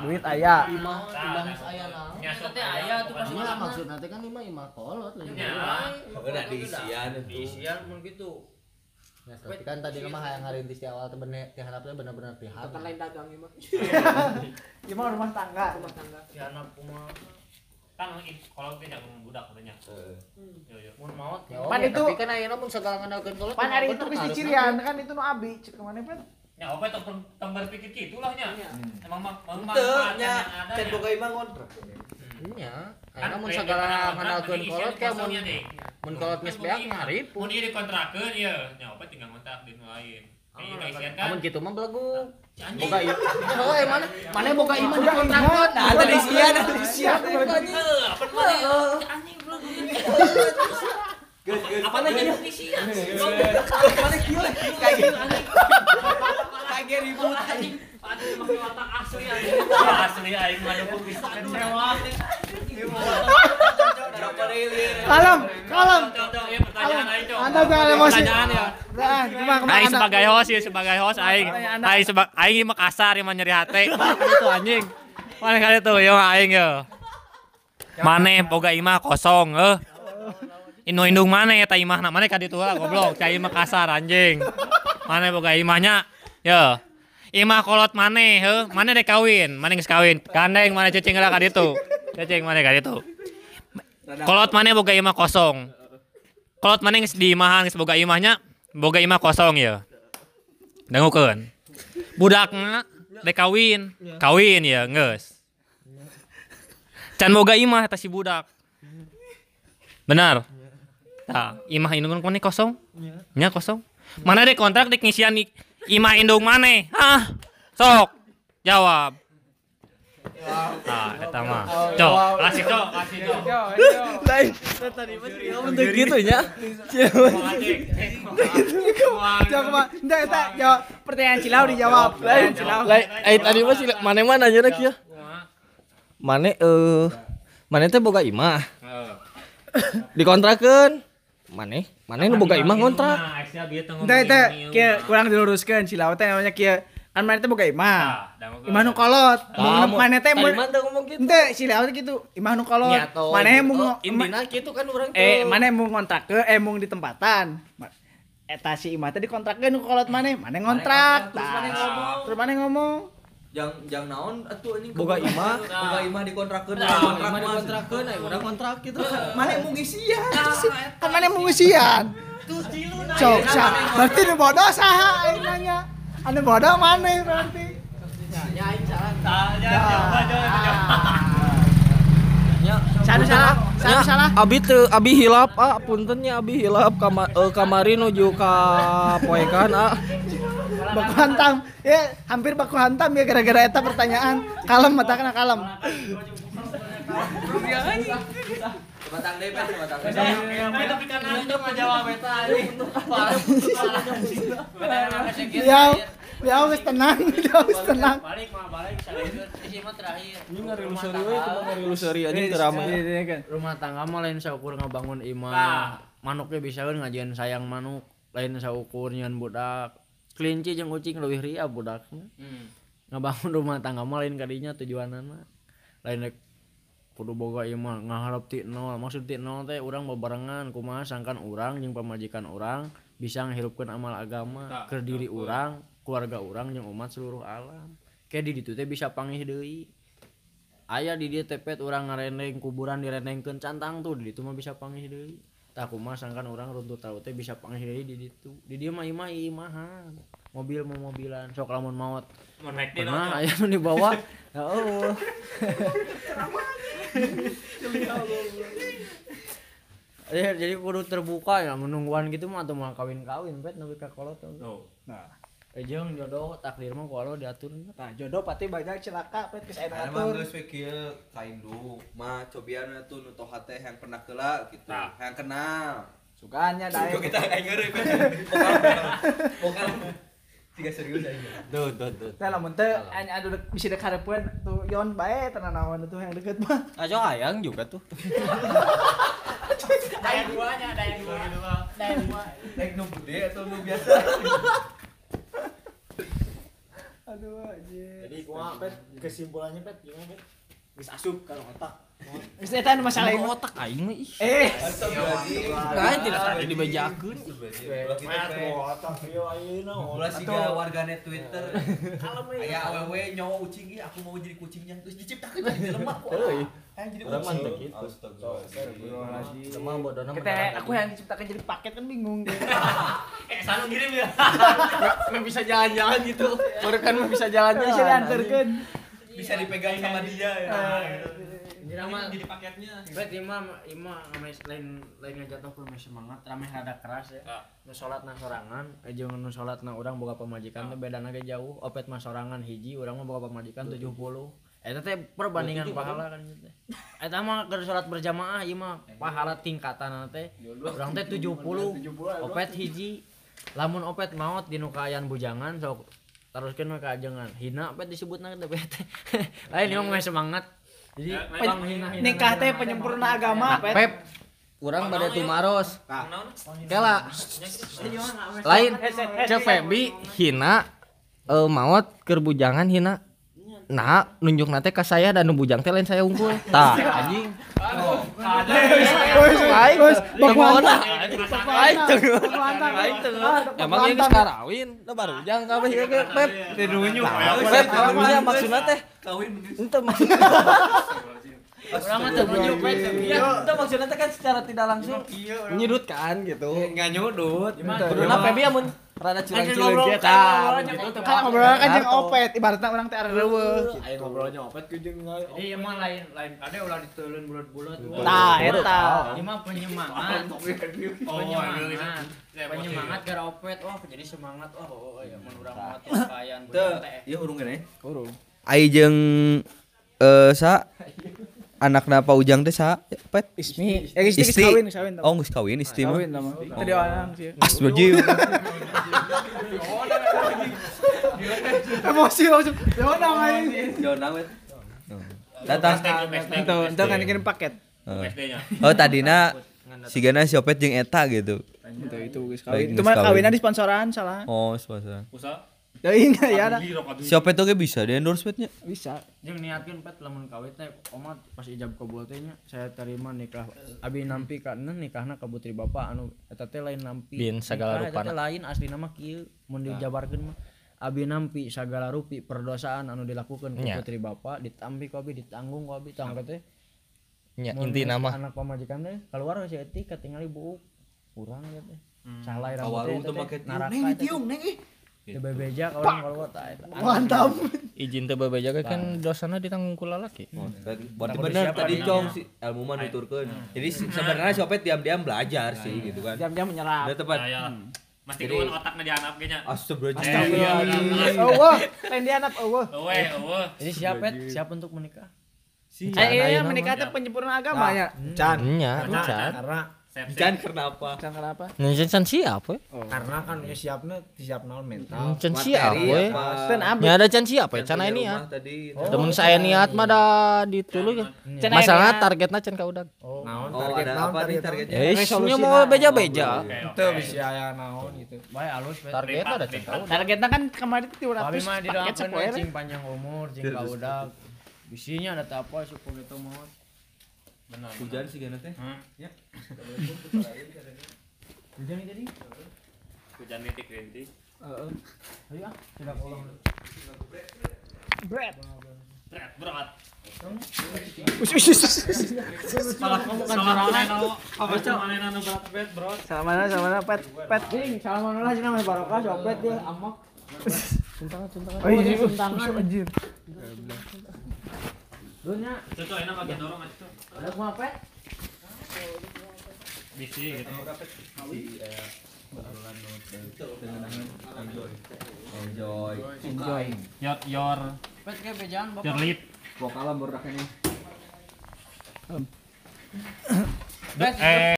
duit aya imah imah saya nah Teh aya tuh pas Iya maksud nanti kan imah imah kolot lah Udah diisian itu. Isian mun gitu. Ya, tapi kan tadi mah yang ngarintis di awal teh bener teh harapnya bener-bener pihak Bukan lain dagang imah. gimana rumah tangga Rumah tangga. Diana kumaha. Kan kalau teh jangan budak katanya. Yo yo. Mun maot Ya, Pan itu- tapi kan ayeuna mun segala ngandalkeun kolot pan hari itu geus dicirian kan itu nu abi cek ke mana pan nya ope tong tong berpikir kitu lah nya. Iya. Emang mah Teu manfaatnya ada. can nya. boga imah kontrak. Iya, Kan ayeuna mun segala ngandalkeun kolot kayak mun mun kolot geus beak ngarip. Mun ieu dikontrakeun ieu, nya ope tinggal kontak di nu lain. Ieu isian kan. Amun kitu mah belagu. Boga ieu. Oh, eh mana? Mana boga imah di kontrakkeun? nah ada isian ada isian Heuh, apa mah anjing belum Apa lagi kieu? Kayak gitu anjing. Kayak ribut anjing. Anjing make watak asli anjing. Asli aing mah dukung bisa kecewa. kalem kalem anda jangan emosi nah Aing anda sebagai host ya sebagai host aing. Aing sebagai aing mah kasar yang nyeri hati. Itu anjing. Mana kali tuh yo aing yo. Mane boga imah kosong eh. Inu indung mana ya ta imah na mana kadi tuh lah goblok cai imah kasar anjing. Mana boga imahnya yo. Imah kolot mane heuh, mana dek kawin, mana geus kawin. Gandeng mana cicing lah kadi tuh. Cicing mana kadi tuh. Kolot mana boga imah kosong. Kolot mana geus di imahan geus boga imahnya, boga imah kosong ya. Dangukeun. Budakna dek kawin, kawin ya geus. Can boga imah eta si budak. Benar. Tah, imah indung mana kosong? Nya kosong. Mana dek kontrak dek ngisian i- imah indung mana? Hah? Sok. Jawab. Ah, eta mah. Cok, kasih cok, kasih cok. Lain. Tadi mah untuk gitu nya. jawab ke mana enggak eta jawab pertanyaan cilau dijawab pertanyaan cilau Lain, eh tadi mah si mana mana nanya kieu. Mane eh mane teh boga imah. Dikontrakeun. Mane? Mane nu boga imah ngontrak. Nah, eta ini, kieu mah. kurang diluruskeun cilau teh namanya kieu kan mana teh boga imah Ah, imah nu kolot mun mana teh mah teu ngomong gitu. teh gitu imah nu kolot mana gitu. mun Oh, indina gitu kan urang teh. eh mana mau ngontrak ke eh mau di tempatan eta si imah teh dikontrakkeun nu kolot mana mana ngontrak terus maneh Tah. ngomong. terus mana ngomong Jang jang naon atuh anjing boga imah, boga imah dikontrakeun, Nah, kontrak imah dikontrakeun, aya urang kontrak gitu. mana mau ngisian kan mana mau ngisian cok sa berarti nu bodoh saha aing nanya. Anu bodoh mana berarti? Ah, jangan, coba, coba, coba. Sanu salah, sanu salah. Abi teu abi hilap ah punten nya abi hilap kama, eh, kamari nuju ka poekan ah. Baku hantam. Ya, hampir baku hantam ya gara-gara eta pertanyaan. Kalem mata kena kalem. Batang deh, batang deh. Tapi kan anda mah jawab. Dia dia geus tenang, dia geus tenang. Balik balik. Isi mah terakhir. Ini seri anjing teu rame. Rumah tangga mah lain saukur ngabangun Nah. imah. Manuknya bisa kan ngajian sayang manuk. Lain saukur nyan budak. kelinci jeung kucing leuwih ria budaknya hmm. ngebangun rumah tangga mah lain kadinya tujuanana lain dek kudu boga imah ngaharap ti nol. Maksud ti nol teh urang bebarengan kumaha sangkan urang jeung pamajikan urang bisa ngahirupkeun amal agama ke diri urang keluarga urang jeung umat seluruh alam. Kayak di ditu teh bisa pangih deui. Aya di dia tepet urang ngarendeng kuburan direndengkeun cantang tuh di ditu mah bisa pangih deui. Tah kumaha sangkan urang runtut tahu teh bisa deui di ditu. Di dieu mah imah imahan. Mobil mau mobilan sok lamun maut. Mau naik di Pernah aya nu dibawa. Ya Allah. Ya, jadi kudu terbuka ya menungguan gitu mah atau mau kawin-kawin pet nepi ka kolot tuh. Tuh. Nah, Eh jeung jodoh takdir mah kualo diatur. nah jodoh pasti banyak celaka pet geus aya Ada atur. geus we kieu kaindu, mah cobian tuh nu toha teh yang pernah keula gitu, Nah. yang kenal. Sukanya dae. Kok kita ngeureuk kan. Bukan. Tiga serius aja. Tuh tuh tuh. Teh lamun teh anya adu dek- bisa dek tuh yon bae tenan naon tuh yang deket mah. Ajo ayang juga tuh. Daya duanya, daya dua gitu mah. Daya dua. Nu gede atau nu biasa? Aduh anjir. Jadi kumaha pet kesimpulannya pet gimana pet? Geus asup ka otak. Geus eta nu masalah ieu. otak aing mah ih. Eh, Lain tidak ada dibejakeun. otak ieu ayeuna. Ulah siga warganet Twitter. Aya awewe nyawa ucing ieu aku mau jadi kucingnya. Terus diciptakeun jadi lemah kok. Hayang jadi kucing. kitu. Cuma bodohna kita aku yang diciptakan jadi paket kan bingung deh. Eh, sana ngirim ya. Mah bisa jalan-jalan gitu. Baru kan bisa jalan-jalan. Bisa diantarkan. Bisa dipegang sama dia ya. Jadi mah Jadi paketnya. Bet imam imam ame lain lain ngajatuh ku semangat rame rada keras ya. Nu salat na sorangan, eh jeung nu salat na urang boga pamajikan teh bedana ge jauh. Opet mah sorangan hiji, urang mah boga pamajikan 70. Eta teh perbandingan pahala kan gitu. Eta mah keur salat berjamaah ieu mah pahala tingkatan teh. Urang teh 70. Opet hiji. Lamun opet maot di nu kaayaan bujangan sok teruskeun mah kaajengan. Hina opet disebutna teh bet. Lain ieu mah semangat. Jadi pang hina-hina. Nikah teh penyempurna agama, Pet. Pep, urang bade tumaros. Kela. Lain cek Febi hina eh maot keur bujangan hina. Nah, nunjuk nate ka saya dan nu bujang teh lain saya unggul. Tah, anjing. Emang karawin, baru kabeh ieu ge, Pep. Pep, karunya maksudna teh? Kawin maksudnya mah. Iya, maksudnya kan secara tidak langsung menyudutkan gitu. Enggak nyudut. Kuduna Febi amun rada curang-curang ngobrol gitu. kan, ngobrolnya Kan ngobrol kan jeung opet, ibaratnya orang teh reueuh. Ayo ngobrolnya opet ku jeung Iya mah lain lain kade ulah diteuleun bulat-bulat. Tah, eta. Ieu mah penyemangat. Penyemangat. Penyemangat gara opet. Wah, jadi semangat. Wah, oh ya mun urang mah teh kaayaan Teu, teh. ieu urung kene. Urung. Ai jeung eh sa anakna Pak Ujang teh sa pet Ismi, eh istri Istri. kawin, kawin. oh geus kawin istri mah Kawin. Tadi orang sih. Astagfirullah Emosi langsung. Ya udah main. Jona we. datang Itu, itu kan kirim paket. SD-nya. oh tadina sigana si Opet jeung eta gitu Itu itu geus kawin. Itu mah di sponsoran salah. oh sponsor Usaha. Ya ingat ya ada. si Opet oge bisa? Di endorsement-nya? Bisa. Jeung niatkeun pet lamun kawin teh oma pas ijab kabul teh nya saya terima nikah. Abi nampi ka neun nikahna ka putri bapak anu eta teh lain nampi. Bin sagala Nikah eta rupana. lain aslina mah kieu mun dijabarkeun mah. Abi nampi sagala rupi perdosaan anu dilakukan ku putri bapak ditampi ku abi ditanggung ku abi tangga teh. Nya inti nama. anak pamajikan teh keluar si etik katingali buuk. Urang ya teh. Salah irang Kawaru teh make tiung. Neng tiung, neng ih. Teu bebeja ka urang keluar tah eta Mantap. izin teu bebejaga kan dosana ditanggung ku lalaki. berarti bener tadi cong si ilmu mah nuturkeun jadi si- sebenarnya si Opet diam-diam belajar sih gitu kan Jam-jam menyerap. udah tepat Ya, ya. Mesti Jadi- kuat otaknya dihanap kayaknya. Astagfirullahaladzim Oh, wah. Lain dia anak, oh, wah. Ewe, ewe. jadi siap pet siap untuk menikah Eh, iya, menikah teh penyempurna agama ya. Can Nya, can. karena Can kenapa Can kenapa? Nya can siap we. karena kan ya siapnya siap naon mental Can siap we. Ten. Nya ada can siap we, can aya niat. tadi Temen saya niat mah da dituluy kan. Can aya Masalah niat. targetna can kaudag. naon oh ada apa nih targetnya Ya isunya mau beja-beja. itu bisa aya naon gitu bae alus pet Targetna ada can kaudag. Targetnya kan kemarin tuh Abi 200 mah paket didoakeun sepoe. cing panjang umur cing kaudag bisinya ada apa suku gitu mau hujan sih gana teh. Hujan tadi. Hujan titik rintik. ayo ah. Tidak ulang Bread. Berat, salah kamu kan Salah? Apa mana nu berat bro? Sama mana sama mana? Pet pet. cing salah mana lah cina mah barokah sopet dia. Amok. Tuntangan tuntangan Oh iya, tuntangan anjir. Dunya Itu enak makin dorong aja tuh. ada kumaha pet Bisi gitu. enjoy. Enjoy. Your your pet kayak bapak. Your lead. vokalan baru ini Eh